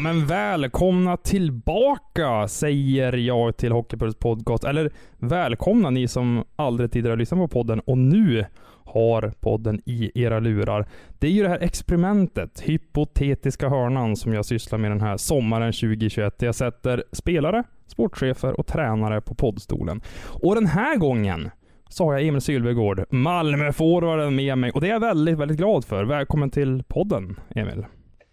Men välkomna tillbaka säger jag till Hockeypuls podcast. Eller välkomna ni som aldrig tidigare har lyssnat på podden och nu har podden i era lurar. Det är ju det här experimentet, hypotetiska hörnan, som jag sysslar med den här sommaren 2021. Jag sätter spelare, sportchefer och tränare på poddstolen. Och den här gången så har jag Emil Sylvegård, Malmöforwarden med mig och det är jag väldigt, väldigt glad för. Välkommen till podden, Emil.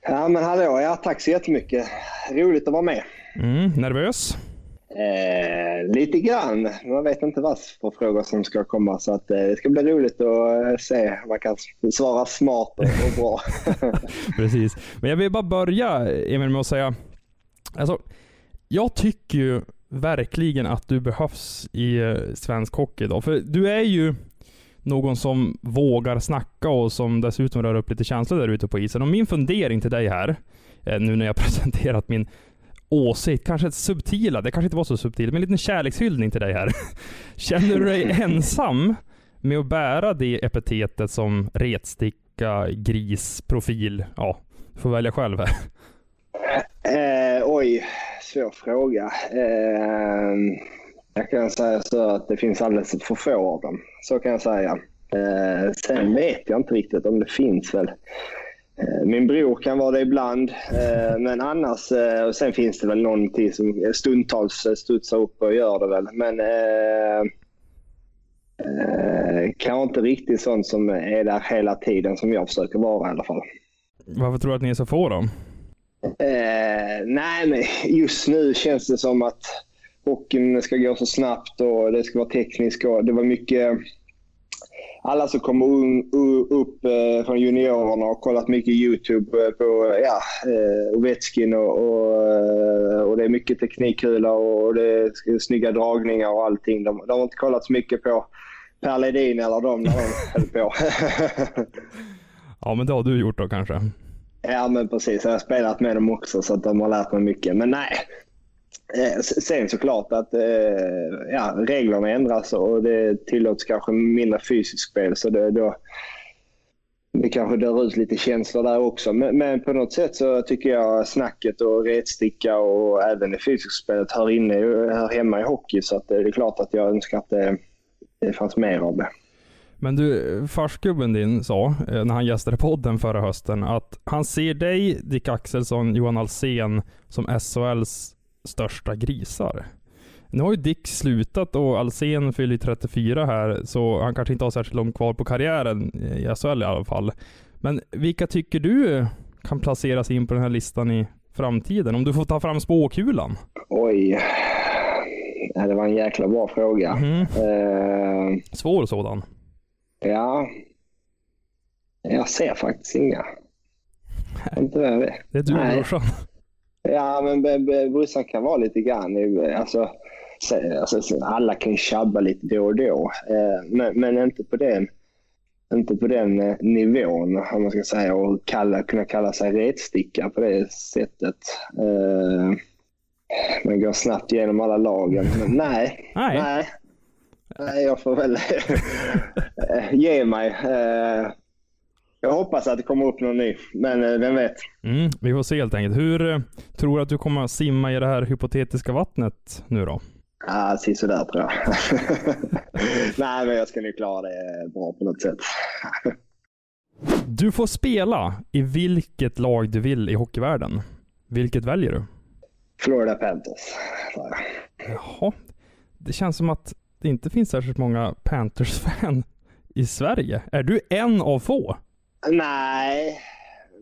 Ja men hallå, ja tack så jättemycket. Roligt att vara med. Mm, nervös? Eh, lite grann. Man vet inte vad för frågor som ska komma så att, eh, det ska bli roligt att eh, se om man kan svara smart och, och bra. Precis. Men jag vill bara börja Emil med att säga, alltså, jag tycker ju verkligen att du behövs i eh, svensk hockey idag. För du är ju någon som vågar snacka och som dessutom rör upp lite känslor där ute på isen. Och min fundering till dig här, eh, nu när jag presenterat min åsikt, kanske subtila, det kanske inte var så subtilt, men en liten kärlekshyllning till dig här. Känner du dig ensam med att bära det epitetet som retsticka, gris, profil? Ja, du får välja själv här. Eh, oj, svår fråga. Eh, jag kan säga så att det finns alldeles för få av dem. Så kan jag säga. Eh, sen vet jag inte riktigt om det finns väl. Eh, min bror kan vara det ibland, eh, men annars... Eh, och sen finns det väl någonting som stundtals studsar upp och gör det väl. Men eh, eh, kanske inte riktigt sånt som är där hela tiden som jag försöker vara i alla fall. Varför tror du att ni är så få då? Eh, nej, men just nu känns det som att hockeyn ska gå så snabbt och det ska vara tekniskt. Och det var mycket... Alla som kommer upp eh, från juniorerna har kollat mycket YouTube på ja, eh, Ovechkin och, och, eh, och det är mycket teknikkula och det är snygga dragningar och allting. De, de har inte kollat så mycket på Per Ledin eller dem när de höll på. ja, men det har du gjort då kanske? Ja, men precis. Jag har spelat med dem också så att de har lärt mig mycket. Men nej, Eh, Eh, sen såklart att eh, ja, reglerna ändras och det tillåts kanske mindre fysiskt spel. Så det, då, det kanske dör ut lite känslor där också. Men, men, på något sätt så tycker jag snacket och retsticka och även det fysiska spelet hör, inne, hör hemma i hockey. Så att eh, det är klart att jag önskar att det, det fanns mer av det. Men du, farsgubben din sa, när han gästade podden förra hösten, att han ser dig, Dick Axelsson, Johan Alsen som SHLs största grisar. Nu har ju Dick slutat och Alsen fyller 34 här, så han kanske inte har särskilt långt kvar på karriären i SHL i alla fall. Men vilka tycker du kan placeras in på den här listan i framtiden? Om du får ta fram spåkulan? Oj. Det var en jäkla bra fråga. Mm. Uh, Svår sådan. Ja. Jag ser faktiskt inga. Inte det. Är det är du och brorsan. Ja, men brorsan kan vara lite grann... Alltså, alltså, alla kan tjabba lite då och då, eh, men, men inte på den inte på den eh, nivån, om man ska säga, och kalla, kunna kalla sig retsticka på det sättet. Uh, man går snabbt igenom alla lagen. Men nej, nej. nej. nej jag får väl ge mig. Jag hoppas att det kommer upp någon ny, men eh, vem vet. Mm, vi får se helt enkelt. Hur eh, tror du att du kommer att simma i det här hypotetiska vattnet nu då? Ja, ah, sådär tror jag. Nej, men jag ska nog klara det bra på något sätt. du får spela i vilket lag du vill i hockeyvärlden. Vilket väljer du? Florida Panthers. Jaha. Det känns som att det inte finns särskilt många Panthers-fan i Sverige. Är du en av få? Nej,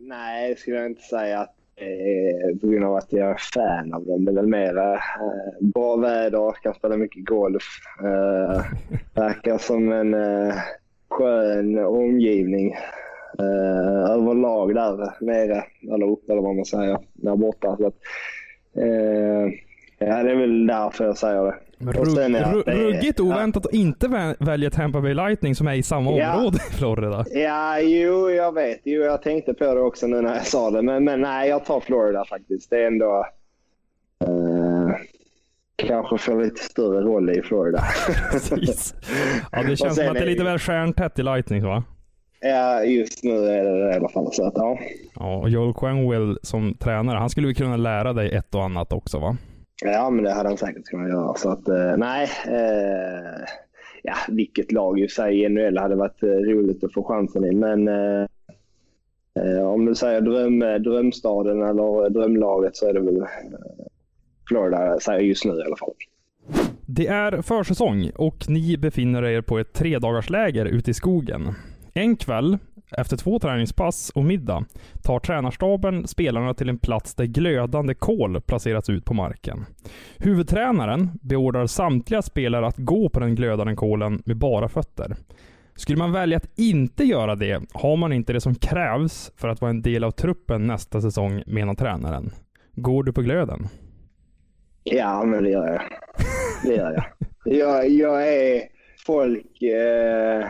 nej det skulle jag inte säga. eh, på grund av att jag är fan av dem. Det är väl mer eh, bra väder, kan spela mycket golf. Eh, verkar som en eh, skön omgivning eh, överlag där nere, eller uppe eller vad man säger, där borta. Så att, eh, ja, det är väl därför jag säger det. Det ruggigt oväntat att inte vä- välja Tampa Bay Lightning som är i samma Ja. område i Florida. Ja, jo, jag vet. Jo, jag tänkte på det också nu när jag sa det. Men, men nej, jag tar Florida faktiskt. Det är ändå... Eh, kanske får lite större roll i Florida. Precis. Ja, det känns som att det är lite väl stjärntätt i Lightning va? ja, just nu är det det i alla fall. Så att, ja. Ja, och Joel Quenwell som tränare, han skulle väl kunna lära dig ett och annat också va? Ja, men det hade han säkert kunnat göra. Så att, eh, nej. Eh, ja, vilket lag i sig i NHL hade varit eh, roligt att få chansen i. Men eh, eh, om du säger dröm, eh, drömstaden eller eh, drömlaget så är det väl eh, Florida, säger just nu i alla fall. Det är försäsong och ni befinner er på ett tredagarsläger ute i skogen. En kväll, efter två träningspass och middag, tar tränarstaben spelarna till en plats där glödande kol placerats ut på marken. Huvudtränaren beordrar samtliga spelare att gå på den glödande kolen med bara fötter. Skulle man välja att inte göra det har man inte det som krävs för att vara en del av truppen nästa säsong, menar tränaren. Går du på glöden? Ja, men det gör jag. Det gör jag. Jag, jag är folk... Eh,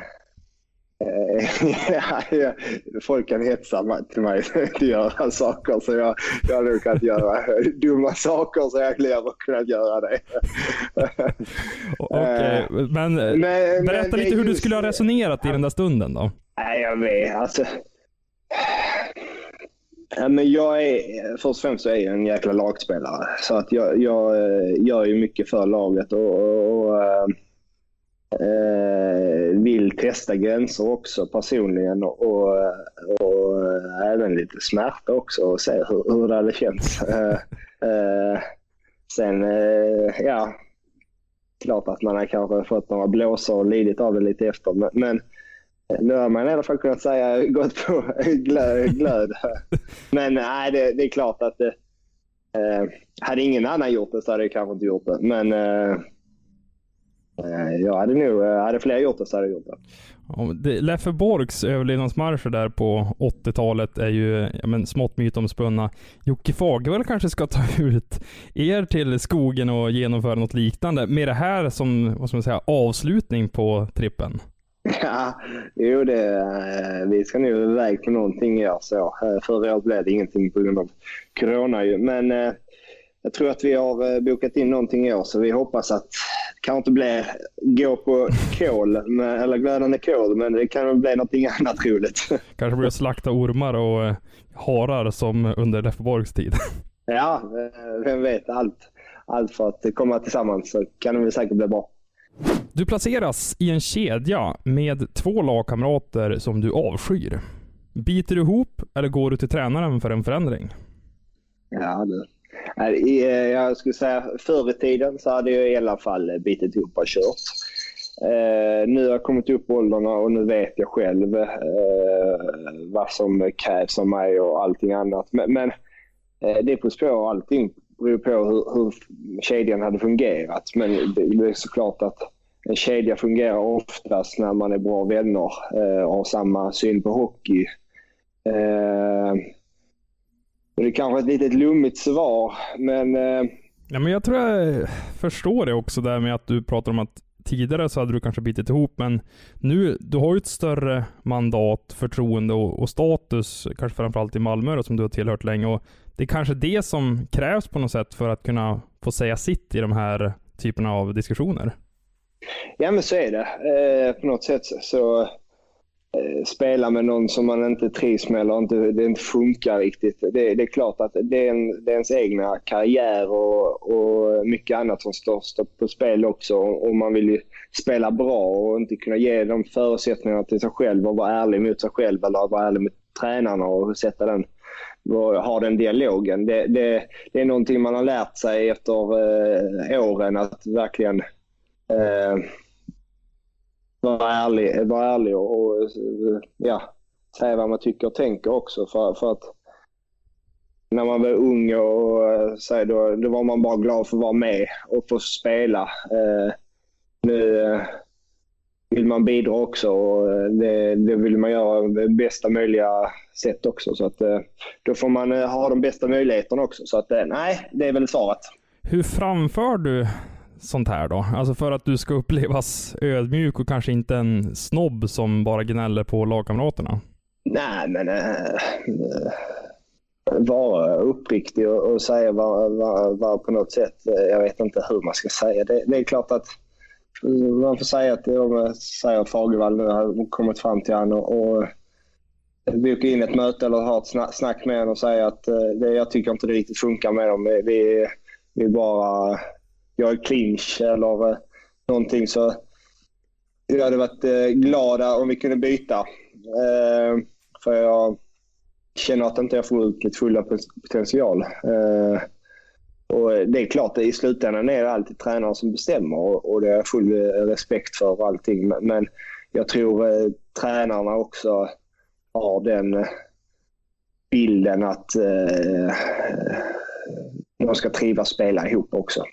folk kan hetsa till mig till att göra saker så jag, jag har nog kunnat göra dumma saker så jag har kunnat göra det. Okej, men, eh, Men- men berätta är lite hur du skulle ha resonerat i den där stunden då. Nej, jag vet. Alltså... Ja, men jag är, först och främst så är jag en jäkla lagspelare. Så att jag, jag eh, gör ju mycket för laget och, och, och eh, vill testa gränser också personligen och, och, och även lite smärta också och se hur, hur det hade känts. Eh, eh, sen, eh, ja, klart att man har kanske fått några blåsor och lidit av det lite efter. Men, men nu har man i alla fall kunnat säga gått på glöd. glöd. Men nej, det, det är klart att det, eh, hade ingen annan gjort det så hade jag kanske inte gjort det. Men eh, jag hade nog, eh, hade fler gjort det så hade jag gjort det. Det- Leffe Borgs överlevnadsmarscher där på 80-talet är ju ja, men, smått mytomspunna. Jocke Fagervall kanske ska ta ut er till skogen och genomföra något liknande med det här som vad ska man säga, avslutning på trippen. Ja, jo, det, eh, vi ska nu iväg på någonting i år. Så. Eh, Förra året blev det ingenting på grund av corona. Ju. Men eh, jag tror att vi har eh, bokat in någonting i år så vi hoppas att kanske inte blir gå på kol, med, eller glödande kol, men det kan väl bli någonting annat roligt. Kanske blir slakta ormar och eh, harar som under Leffe Borgs tid. ja, eh, vem vet. Allt, allt för att komma tillsammans så kan det väl säkert bli bra. Du placeras i en kedja med två lagkamrater som du avskyr. Biter du ihop eller går du till tränaren för en förändring? Ja, det. Eh, jag skulle säga förr i tiden så hade jag i alla fall bitit ihop och kört. Eh, nu har jag kommit upp i åldrarna och nu vet jag själv eh, vad som krävs av mig och allting annat. Men, men eh, det beror på och allting beror på hur, hur kedjan hade fungerat. Men det, det är såklart att en kedja fungerar oftast när man är bra vänner eh, och har samma syn på hockey. Eh, det är kanske ett litet lummigt svar, men eh, Ja, men jag tror jag förstår det också där med att du pratar om att tidigare så hade du kanske bitit ihop, men nu, du har ju ett större mandat, förtroende och, och status, kanske framförallt i Malmö då, som du har tillhört länge. Och det är kanske det som krävs på något sätt för att kunna få säga sitt i de här typerna av diskussioner. ja men så är det. Eh, på något sätt så Eh, spela med någon som man inte trivs med eller inte, det inte funkar riktigt. Det, det är klart att det är, en, det är ens egna karriär och, och mycket annat som står, står på spel också. Och man vill ju spela bra och inte kunna ge de förutsättningarna till sig själv och vara ärlig mot sig själv eller vara ärlig mot tränarna och sätta den och ha den dialogen. Det, det, det är någonting man har lärt sig efter eh, åren att verkligen eh, vara ärlig, vara ärlig och, och ja, säga vad man tycker och tänker också. För, för att när man var ung och så då, då var man bara glad för att vara med och få spela. Eh, nu eh, vill man bidra också och eh, det, det vill man göra på bästa möjliga sätt också. Så att, eh, då får man eh, ha de bästa möjligheterna också. Så att, eh, nej, det är väl svaret. Hur framför du sånt här då? Alltså för att du ska upplevas ödmjuk och kanske inte en snobb som bara gnäller på lagkamraterna? Nej, men äh, vara uppriktig och, och säga vad, vad, vad, på något sätt, eh, jag vet inte hur man ska säga. Det, det är klart att man får säga att om säger Fagervall nu har kommit fram till honom och, och boka in ett möte eller ha ett snack med honom och säga att det, jag tycker inte det riktigt funkar med dem. Vi, vi bara jag är clinch eller eh, någonting så jag hade varit eh, glad om vi kunde byta. Eh, för jag känner att inte jag får ut mitt fulla potential. Eh, och det är klart, i slutändan är det alltid tränaren som bestämmer och, och det har jag full eh, respekt för och allting. Men, men jag tror eh, tränarna också har den eh, bilden att eh, de ska trivas spela ihop också.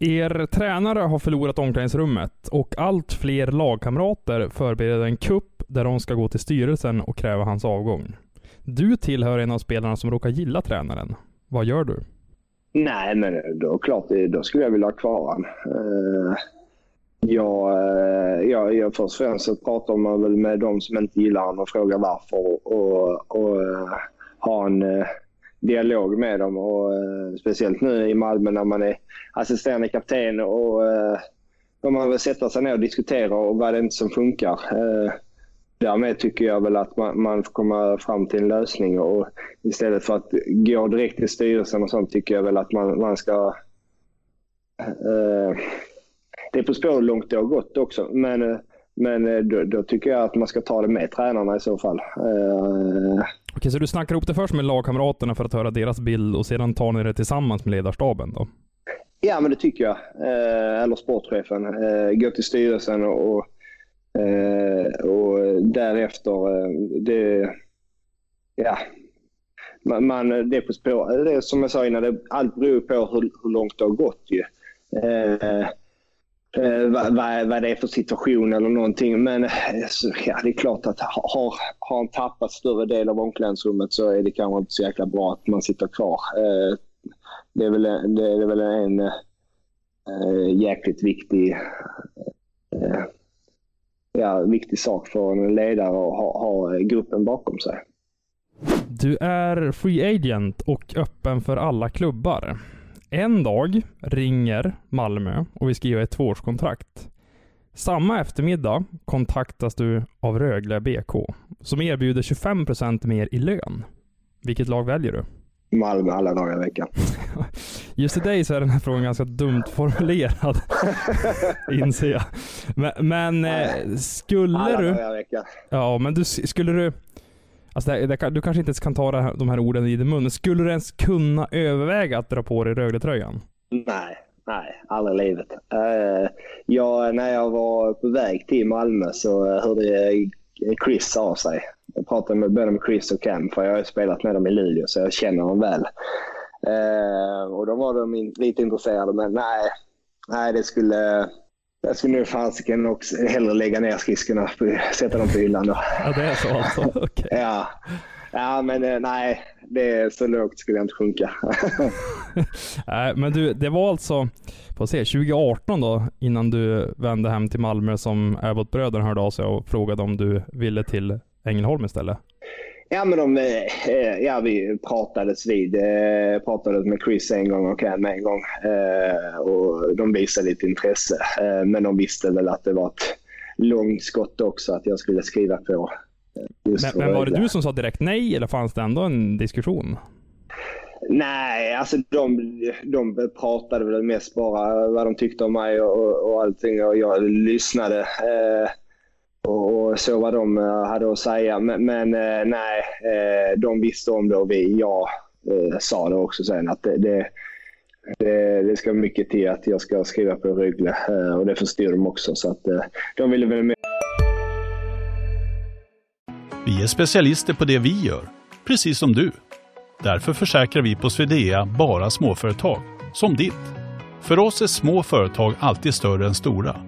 Er tränare har förlorat omklädningsrummet och allt fler lagkamrater förbereder en kupp där de ska gå till styrelsen och kräva hans avgång. Du tillhör en av spelarna som råkar gilla tränaren. Vad gör du? Nej, men då klart, då skulle jag vilja ha kvar honom. Uh, eh, jag, eh, jag, jag först och främst så pratar man väl med de som inte gillar honom och frågar varför och, och och eh, har en dialog med dem. Och, eh, speciellt nu i Malmö när man är assisterande kapten och eh, då man vill sätta sig ner och diskutera och vad det är som funkar. Eh, därmed tycker jag väl att man, man får komma fram till en lösning och istället för att gå direkt till styrelsen och sånt tycker jag väl att man, man ska eh, det är på spår hur långt det har gått också. Men, eh, men eh, då, då, tycker jag att man ska ta det med tränarna i så fall. Eh, Okej, så du snackar ihop det först med lagkamraterna för att höra deras bild och sedan tar ni det tillsammans med ledarstaben då? Ja, men det tycker jag. Eh, eller sportchefen. Eh, gå till styrelsen och, eh, och därefter, eh, det, ja, man, man, det är på spår. Det är som jag sa innan, det, allt beror på hur, hur långt det har gått ju. Eh, eh, vad, vad, vad det är för situation eller någonting. Men eh, så, ja, det är klart att har, har han tappat större del av omklädningsrummet så är det kanske inte så jäkla bra att man sitter kvar. Eh, det, är väl, det är väl en eh, jäkligt viktig, eh, ja, viktig sak för en ledare att ha, ha gruppen bakom sig. Du är free agent och öppen för alla klubbar. En dag ringer Malmö och vill skriva ett tvåårskontrakt. Samma eftermiddag kontaktas du av Rögle BK som erbjuder 25% mer i lön. Vilket lag väljer du? Malmö alla dagar i veckan. Just i dig så är den här frågan ganska dumt formulerad. inser jag. Men, men eh, skulle alla du... Alla dagar i veckan. Ja, men du, skulle du... Alltså det, det, du kanske inte ens kan ta här, de här orden i din mun. Skulle du ens kunna överväga att dra på dig Rögle-tröjan? Nej, nej, aldrig i livet. Eh, uh, jag, när jag var på väg till Malmö så eh, hörde Chris av sig. Jag pratade med, både med Chris och Cam för jag har spelat med dem i Luleå så jag känner dem väl. Uh, och då var de in, lite intresserade men nej, nej det skulle jag skulle nu fasiken också hellre lägga ner skridskorna och sätta dem på hyllan då. Ja, det är så alltså? Okay. ja. ja, men eh, nej. Det är så lågt skulle jag inte sjunka. nej, men du, det var alltså på se, 2018 då, innan du vände hem till Malmö som Abbott-bröderna hörde av sig och frågade om du ville till Ängelholm istället? Ja, men de, eh, ja, vi pratades vid. Eh, pratades med Chris en gång och Cam en gång. Eh, och de visade lite intresse. Men de visste väl att det var ett långt skott också att jag skulle skriva på. Men, men, var det du som sa direkt nej eller fanns det ändå en diskussion? Nej, alltså de, de pratade väl mest bara vad de tyckte om mig och, och allting och jag lyssnade. Eh, och så vad de eh, hade att säga. Men, men nej, eh, de visste om det och vi, jag sa det också sen att det, det det, det ska mycket till att jag ska skriva på Rögle och det förstår de också. Så att de ville väl med. Vi är specialister på det vi gör, precis som du. Därför försäkrar vi på Swedea bara småföretag, som ditt. För oss är små företag alltid större än stora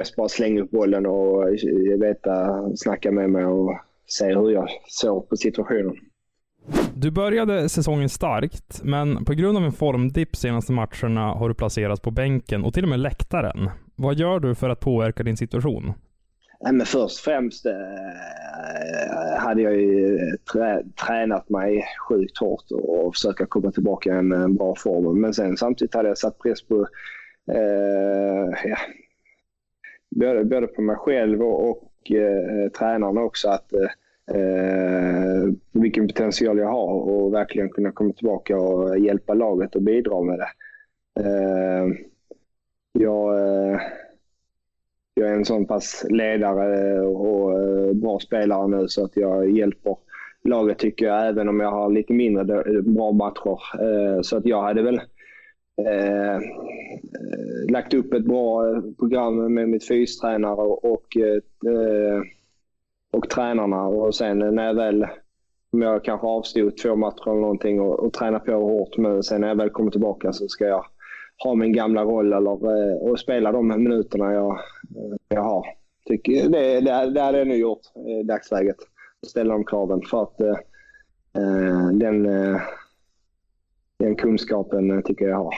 Jag bara slänga upp bollen och veta, snacka med mig och se hur jag såg på situationen. Du började säsongen starkt, men på grund av en formdipp senaste matcherna har du placerats på bänken och till och med läktaren. Vad gör du för att påverka din situation? Men först och främst eh, hade jag ju trä, tränat mig sjukt hårt och försöka komma tillbaka i en, en, bra form. Men sen samtidigt hade jag satt press på eh, ja, både, både på mig själv och, och eh, tränarna också. att eh, Vilken potential jag har och verkligen kunna komma tillbaka och hjälpa laget och bidra med det. Eh, jag eh, jag är en sån pass ledare och eh, bra spelare nu så att jag hjälper laget tycker jag, även om jag har lite mindre bra matcher. Eh, så att jag hade väl Eh, eh, lagt upp ett bra program med mitt fystränare och, eh, och tränarna och sen när jag väl om jag kanske avstod två matcher eller någonting och, och tränar på hårt men sen när jag väl kommer tillbaka så ska jag ha min gamla roll eller, eh, och spela de minuterna jag, eh, jag har. Tycker det, det, det hade jag nu gjort i dagsläget. Ställa de kraven för att eh, den, den kunskapen tycker jag har.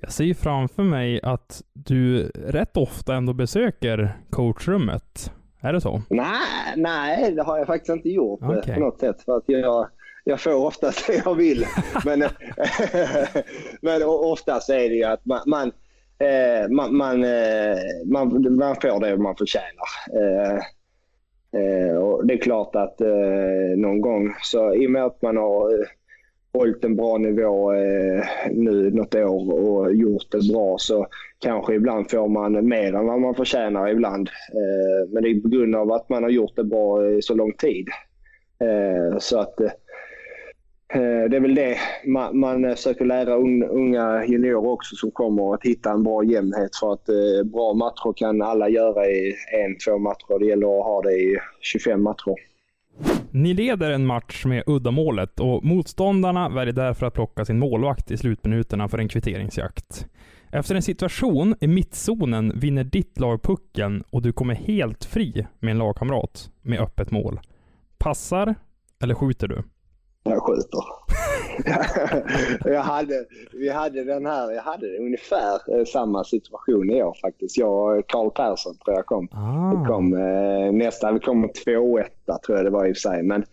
Jag ser framför mig att du rätt ofta ändå besöker coachrummet. Är det så? Nej, nej, det har jag faktiskt inte gjort okay. på något sätt. För att jag, jag får oftast det jag vill. men, men oftast är det ju att man, man, eh, man, man, eh, man, man får det man förtjänar. Eh, och det är klart att någon gång, så i och med att man har hållit en bra nivå eh, nu något år och gjort det bra så kanske ibland får man mer än vad man förtjänar ibland. Eh, men det är på grund av att man har gjort det bra i så lång tid. Eh, så att Eh, det är väl det man, man försöker lära unga juniorer också som kommer att hitta en bra jämnhet för att eh, bra matcher kan alla göra i en, två matcher. Det gäller att ha det i 25 matcher. Ni leder en match med uddamålet och motståndarna väljer därför att plocka sin målvakt i slutminuterna för en kvitteringsjakt. Efter en situation i mittzonen vinner ditt lag pucken och du kommer helt fri med en lagkamrat med öppet mål. Passar eller skjuter du? jag skjuter. jag hade, vi hade den här, jag hade ungefär eh, samma situation i år faktiskt. Jag och Karl Persson tror jag kom. Ah. Vi kom eh, nästan, vi kom två etta tror jag det var i och för sig. Men,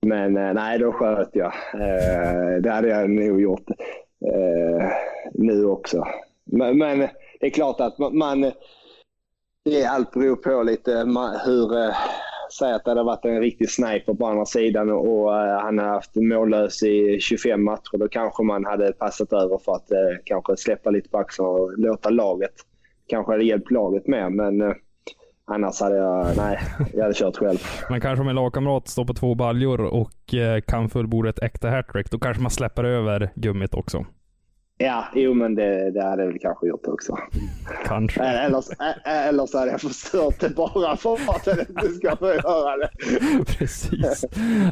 men eh, nej, då sköt jag. Eh, det hade jag nog gjort eh, nu också. Men, men, det är klart att man, man det allt beror på lite hur eh, säg att det hade varit en riktig sniper på andra sidan och eh, han har haft mållös i 25 matcher. Då kanske man hade passat över för att eh, kanske släppa lite på axlarna och låta laget. Kanske hade hjälpt laget mer, men eh, annars hade jag, nej, jag hade kört själv. Men kanske om en lagkamrat står på två baljor och kan fullborda ett äkta hattrick, då kanske man släpper över gummit också. Ja, jo men det, det hade jag väl kanske gjort också. Kanske. Eller, eller så hade jag förstört det bara för att jag inte ska få göra det. Precis.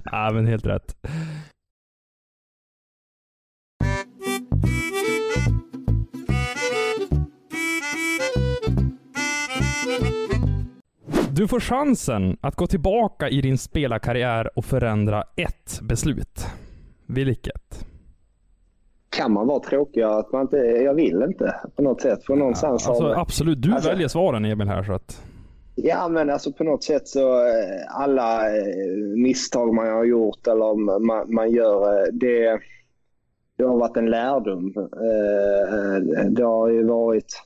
Ja, men helt rätt. Du får chansen att gå tillbaka i din spelarkarriär och förändra ett beslut. Vilket? Kan man vara tråkig att man inte, jag vill inte på något sätt. För någonstans ja, alltså, absolut, du alltså, väljer svaren Emil här så att... Ja men alltså på något sätt så eh, alla eh, misstag man har gjort eller man, man gör eh, det, det har varit en lärdom. Det har ju varit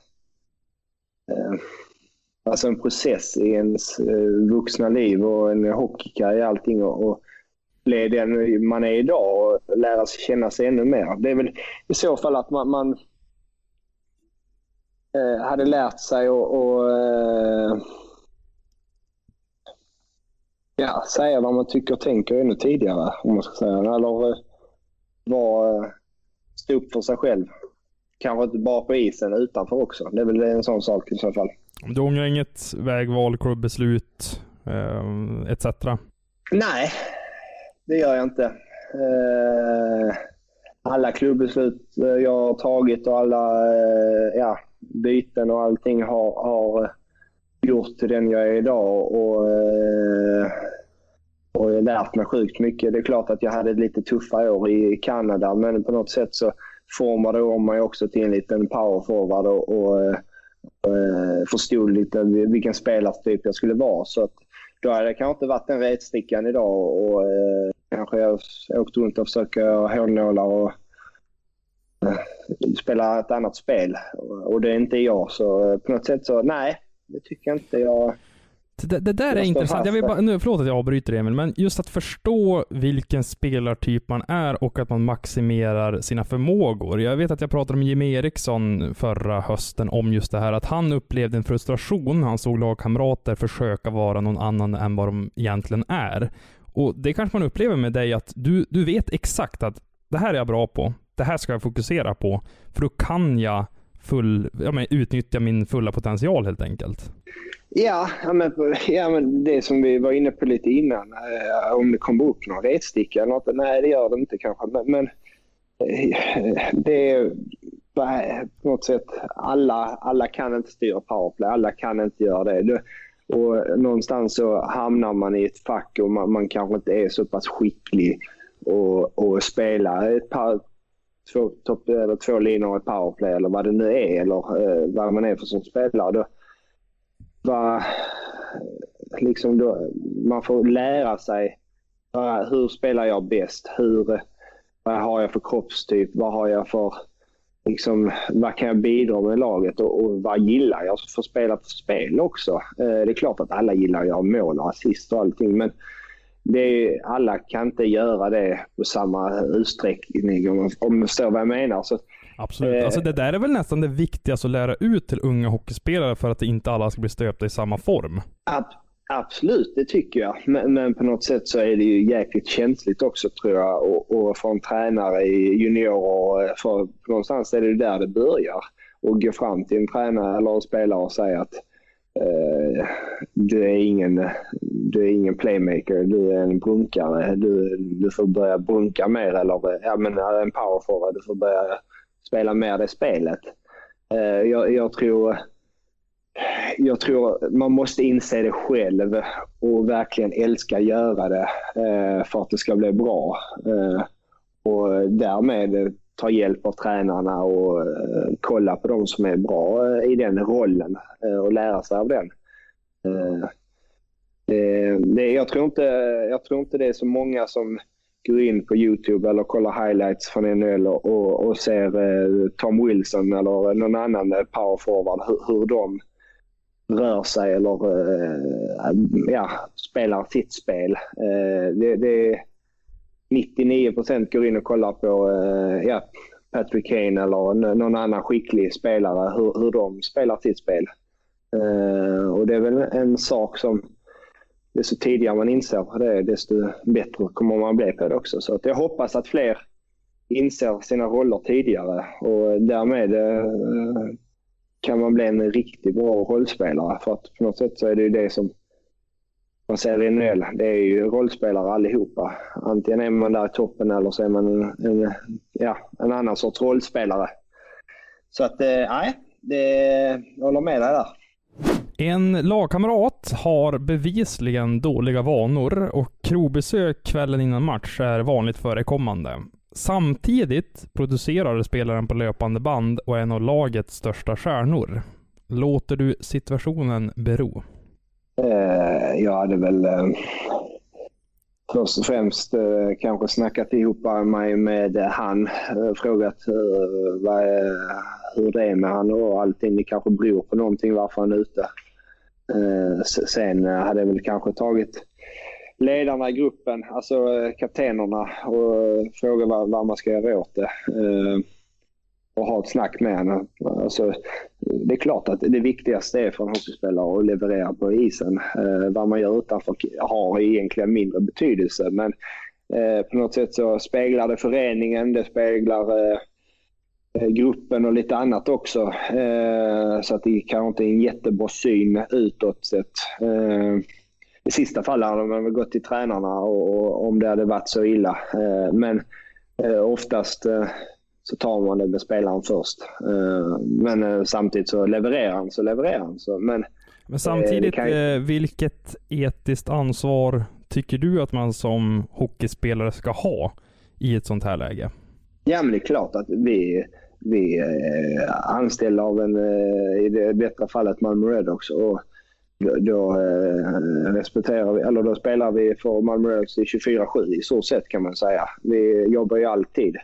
alltså en process i ens vuxna liv och en hockeykarriär allting och bli den man är idag och lära sig känna sig ännu mer. Det är väl i så fall att man, man eh, hade lärt sig och, och eh, ja, säga vad man tycker och tänker ännu tidigare, om man ska säga. Eller eh, var, eh, stå upp för sig själv. Kanske inte bara på isen, utanför också. Det är väl en sån sak i så fall. Du ångrar inget vägval, klubbbeslut eh, etc? Nej, det gör jag inte. Eh, alla klubbbeslut eh, jag har tagit och alla eh, ja, byten och allting har, har eh, gjort till den jag är idag. Och, eh, och jag har lärt mig sjukt mycket. Det är klart att jag hade lite tuffa år i Kanada, men på något sätt så formade om mig också till en liten powerforward och, och, eh, och förstod lite vilken spelartyp jag skulle vara. Så att, då hade jag kanske inte varit den retstickan idag och, och kanske jag åkt runt och försökt hålnålar och eh, spela ett annat spel. Och, det är inte jag, så på något sätt så nej, det tycker jag inte jag det, det där är intressant. Jag vill bara, nu, förlåt att jag avbryter Emil, men just att förstå vilken spelartyp man är och att man maximerar sina förmågor. Jag vet att jag pratade med Jimmy Eriksson förra hösten om just det här, att han upplevde en frustration när han såg lagkamrater försöka vara någon annan än vad de egentligen är. Och det kanske man upplever med dig, att du, du vet exakt att det här är jag bra på. Det här ska jag fokusera på, för då kan jag full, ja, men, utnyttja min fulla potential helt enkelt. Ja, men, ja, men det som vi var inne på lite innan. Eh, om det kommer upp någon retsticka eller något. Nej, det gör det inte kanske. Men, men eh, det är på något sätt, alla, alla kan inte styra powerplay. Alla kan inte göra det och någonstans så hamnar man i ett fack och man, man kanske inte är så pass skicklig och, och spela ett par, två, top, eller två linor i powerplay eller vad det nu är eller eh, vad man är för som spelare. Då, va, liksom då, man får lära sig hur spelar jag bäst? Hur, vad har jag för kroppstyp? Vad har jag för liksom, vad kan jag bidra med laget och, och vad gillar jag för spela för spel också? Eh, det är klart att alla gillar att göra mål och assist och allting men det är, alla kan inte göra det på samma utsträckning om, om du förstår vad jag menar. Så, Absolut. Eh, alltså det där är väl nästan det viktigaste att lära ut till unga hockeyspelare för att inte alla ska bli stöpta i samma form. Ab absolut, det tycker jag. Men, men, på något sätt så är det ju jäkligt känsligt också tror jag. Och, och för en tränare i juniorer, eh, för någonstans är det där det börjar. Och gå fram till en tränare eller en spelare och säga att eh, du, är ingen, du är ingen playmaker, du är en brunkare. Du, du får börja brunka mer eller ja, men en powerforward. Du får börja spela mer det spelet. Eh, jag, jag, tror, jag tror man måste inse det själv och verkligen älska att göra det eh, för att det ska bli bra. Eh, och därmed ta hjälp av tränarna och eh, kolla på de som är bra i den rollen och lära sig av den. Det, jag, tror inte, jag tror inte det är så många som går in på Youtube eller kollar highlights från NHL och, och, och ser Tom Wilson eller någon annan powerforward hur, hur de rör sig eller eh, ja, spelar sitt spel. Eh, det, det, 99 procent går in och kollar på eh, ja, Patrick Kane eller någon annan skicklig spelare, hur, hur de spelar sitt spel. Eh, och det är väl en sak som desto tidigare man inser det, desto bättre kommer man bli på det också. Så att jag hoppas att fler inser sina roller tidigare och därmed kan man bli en riktigt bra rollspelare. För att på något sätt så är det ju det som man ser i NHL, det är ju rollspelare allihopa. Antingen är man där i toppen eller så är man en, en, ja, en annan sorts rollspelare. Så att, eh, nej, jag håller med dig där. En lagkamrat har bevisligen dåliga vanor och krogbesök kvällen innan match är vanligt förekommande. Samtidigt producerar spelaren på löpande band och är en av lagets största stjärnor. Låter du situationen bero? Eh, jag hade väl eh, först och främst eh, kanske snackat ihop mig med han. Eh, frågat eh, vad hur det är med han och allting. Det kanske beror på någonting varför han är ute. Eh, sen hade jag väl kanske tagit ledarna i gruppen, alltså eh, kaptenerna och eh, fråga vad, vad man ska göra åt det. Eh, och ha ett snack med henne. Alltså, det är klart att det viktigaste är för en hockeyspelare att leverera på isen. Eh, vad man gör utanför har egentligen mindre betydelse. Men eh, på något sätt så speglar det föreningen, det speglar eh, eh gruppen och lite annat också. Eh, så att det kanske inte är en jättebra syn utåt sett. Eh, I sista fallet hade man väl gått till tränarna och, och, om det hade varit så illa. Eh, men oftast så tar man det med spelaren först. Eh, men eh, samtidigt så levererar han så levererar han. Så, men, men samtidigt, kan... vilket etiskt ansvar tycker du att man som hockeyspelare ska ha i ett sånt här läge? Ja, men det är klart att vi, vi är anställda av en, i det detta fallet Malmö Redhawks. Och då, då eh, respekterar vi, eller då spelar vi för Malmö Redhawks i 24-7 i så sätt kan man säga. Vi jobbar ju alltid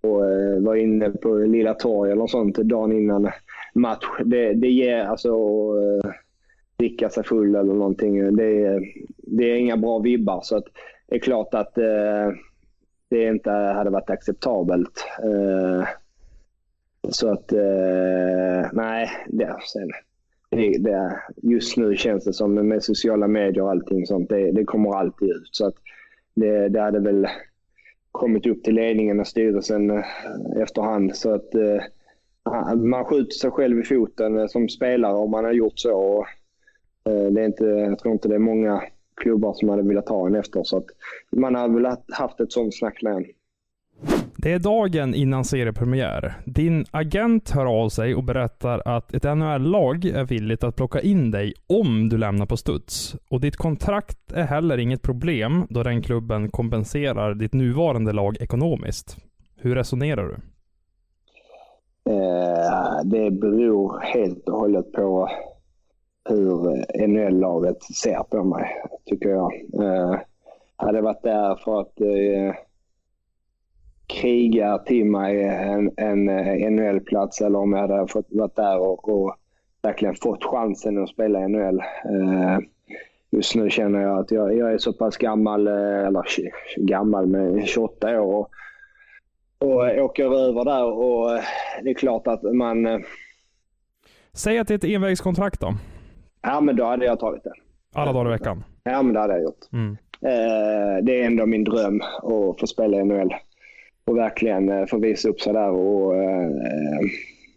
och eh, var inne på Lilla Torg eller sånt dagen innan match. Det, det ger alltså eh, dricka sig full eller någonting. Det, det är inga bra vibbar. Så att det är klart att eh, det inte hade varit acceptabelt. Eh, så att, eh, nej. Det, sen, det, det, just nu känns det som med sociala medier och allting sånt, det, det kommer alltid ut. Så att det, det hade väl kommit upp till ledningen och styrelsen eh, efterhand. Så att eh, man skjuter sig själv i foten eh, som spelare om man har gjort så. Och, eh, det är inte, jag tror inte det är många klubbar som hade velat ha en efter. Så att man hade väl haft ett sånt snack med en. Det är dagen innan seriepremiär. Din agent hör av sig och berättar att ett NHL-lag är villigt att plocka in dig om du lämnar på studs. Och ditt kontrakt är heller inget problem då den klubben kompenserar ditt nuvarande lag ekonomiskt. Hur resonerar du? Eh, det beror helt och hållet på hur NHL-laget ser på mig, tycker jag. Eh, hade varit där för att eh, kriga till mig en, en, en NHL-plats eller om jag hade fått varit där och, och verkligen fått chansen att spela i NHL. Eh, just nu känner jag att jag, jag är så pass gammal, eh, eller gammal med 28 år och, och åker över där och eh, det är klart att man... Eh, Säg att det är ett envägskontrakt då? Ja, men då hade jag tagit det. Alla dagar i veckan? Ja, men det hade jag gjort. Mm. Eh, det är ändå min dröm att få spela i NHL och verkligen eh, få visa upp sig där. Och, eh,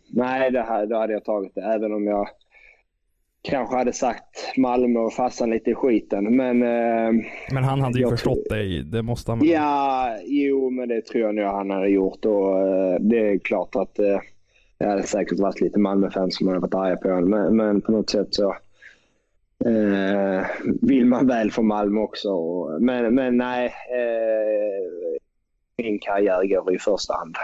nej, det här, då hade jag tagit det. Även om jag kanske hade sagt Malmö och fastnat lite i skiten. Men, eh, men han hade ju förstått dig. Det måste han Ja, jo, men det tror jag nog han hade gjort. Och, eh, det är klart att eh, det hade säkert varit lite Malmö-fans som hade varit arga på honom. Men, men på något sätt så eh, vill man väl för Malmö också. Men, men nej, eh, min karriär går i första hand.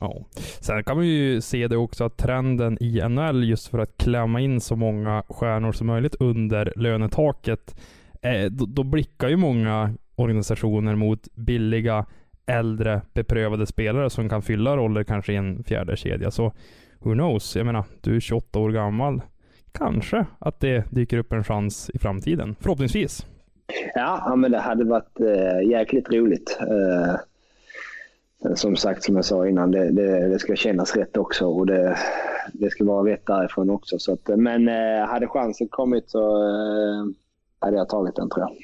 Ja. Sen kan man ju se det också att trenden i NHL just för att klämma in så många stjärnor som möjligt under lönetaket. Eh, då, då blickar ju många organisationer mot billiga, äldre, beprövade spelare som kan fylla roller kanske i en fjärde kedja. Så who knows? Jag menar, du är 28 år gammal. Kanske att det dyker upp en chans i framtiden. Förhoppningsvis. Ja, men det hade varit äh, jäkligt roligt. Äh, som sagt, som jag sa innan, det, det, det, ska kännas rätt också och det, det ska vara rätt därifrån också. Så att, men eh, hade chansen kommit så eh, hade jag tagit den tror jag.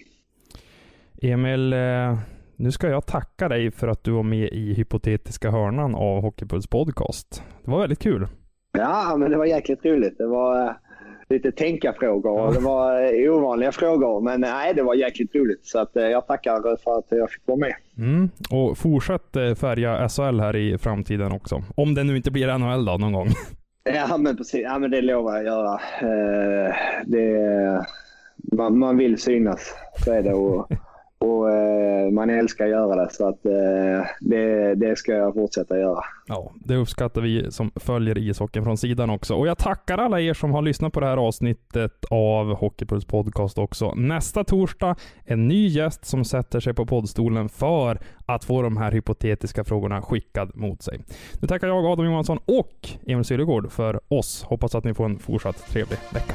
Emil, eh, nu ska jag tacka dig för att du var med i hypotetiska hörnan av Hockeypuls podcast. Det var väldigt kul. Ja, men det var jäkligt roligt. Det var lite tänka-frågor och det var eh, ovanliga frågor. Men nej, det var jäkligt roligt. Så att, eh, jag tackar för att jag fick vara med. Mm. Och fortsätt eh, färga SHL här i framtiden också. Om det nu inte blir NHL då någon gång. Ja, men precis. Ja, men det lovar jag göra. Det, man, man vill synas, så är det. Och, och eh, man älskar att göra det. Så att, eh, det, det ska jag fortsätta göra. Ja, det uppskattar vi som följer ishockeyn från sidan också. Och jag tackar alla er som har lyssnat på det här avsnittet av Hockeypuls podcast också. Nästa torsdag, en ny gäst som sätter sig på poddstolen för att få de här hypotetiska frågorna skickad mot sig. Nu tackar jag Adam Johansson och Emil Syllegård för oss. Hoppas att ni får en fortsatt trevlig vecka.